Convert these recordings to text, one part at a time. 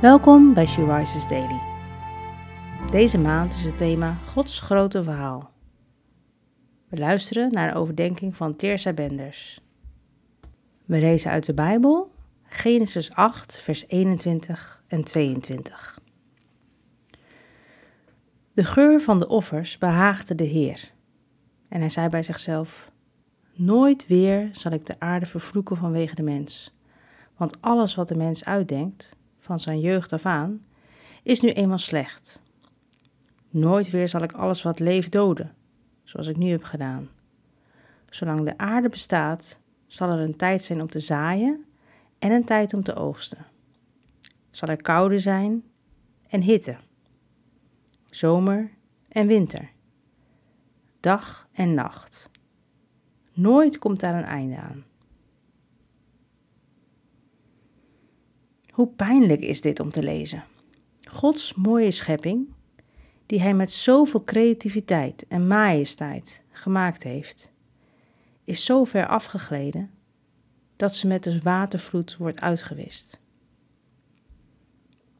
Welkom bij She Rises Daily. Deze maand is het thema Gods grote verhaal. We luisteren naar een overdenking van Teersa Benders. We lezen uit de Bijbel Genesis 8, vers 21 en 22. De geur van de offers behaagde de Heer. En hij zei bij zichzelf: Nooit weer zal ik de aarde vervloeken vanwege de mens. Want alles wat de mens uitdenkt, van zijn jeugd af aan, is nu eenmaal slecht. Nooit weer zal ik alles wat leeft doden, zoals ik nu heb gedaan. Zolang de aarde bestaat, zal er een tijd zijn om te zaaien en een tijd om te oogsten. Zal er koude zijn en hitte, zomer en winter, dag en nacht. Nooit komt daar een einde aan. Hoe pijnlijk is dit om te lezen? Gods mooie schepping, die Hij met zoveel creativiteit en majesteit gemaakt heeft, is zo ver afgegleden dat ze met de watervloed wordt uitgewist.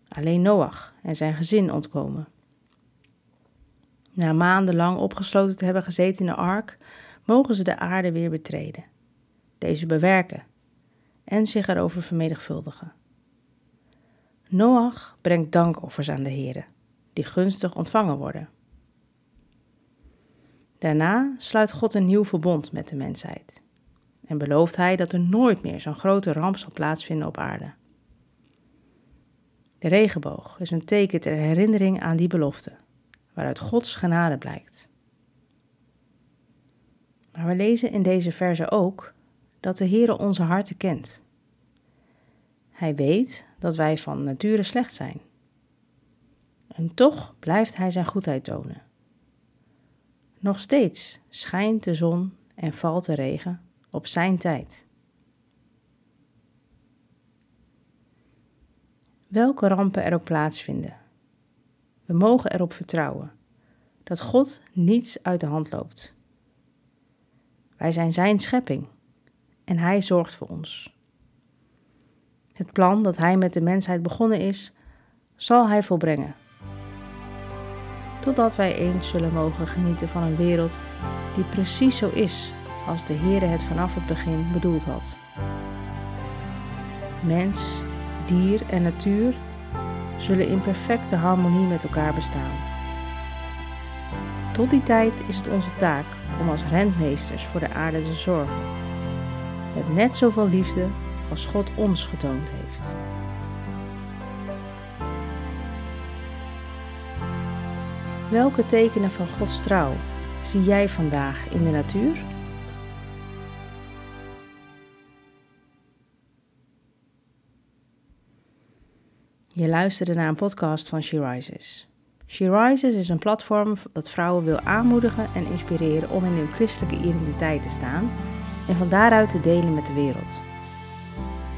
Alleen Noach en zijn gezin ontkomen. Na maandenlang opgesloten te hebben gezeten in de ark, mogen ze de aarde weer betreden, deze bewerken en zich erover vermenigvuldigen. Noach brengt dankoffers aan de Heere, die gunstig ontvangen worden. Daarna sluit God een nieuw verbond met de mensheid en belooft hij dat er nooit meer zo'n grote ramp zal plaatsvinden op aarde. De regenboog is een teken ter herinnering aan die belofte, waaruit Gods genade blijkt. Maar we lezen in deze verse ook dat de Heere onze harten kent hij weet dat wij van nature slecht zijn. En toch blijft hij zijn goedheid tonen. Nog steeds schijnt de zon en valt de regen op zijn tijd. Welke rampen er ook plaatsvinden, we mogen erop vertrouwen dat God niets uit de hand loopt. Wij zijn Zijn schepping en Hij zorgt voor ons. Het plan dat Hij met de mensheid begonnen is, zal Hij volbrengen. Totdat wij eens zullen mogen genieten van een wereld die precies zo is als de Heere het vanaf het begin bedoeld had. Mens, dier en natuur zullen in perfecte harmonie met elkaar bestaan. Tot die tijd is het onze taak om als rentmeesters voor de aarde te zorgen. Met net zoveel liefde als God ons getoond heeft. Welke tekenen van Gods trouw zie jij vandaag in de natuur? Je luisterde naar een podcast van She Rises. She Rises is een platform dat vrouwen wil aanmoedigen en inspireren om in hun christelijke identiteit te staan en van daaruit te delen met de wereld.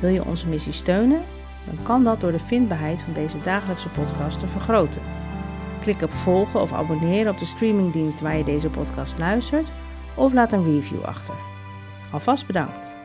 Wil je onze missie steunen? Dan kan dat door de vindbaarheid van deze dagelijkse podcast te vergroten. Klik op volgen of abonneren op de streamingdienst waar je deze podcast luistert of laat een review achter. Alvast bedankt.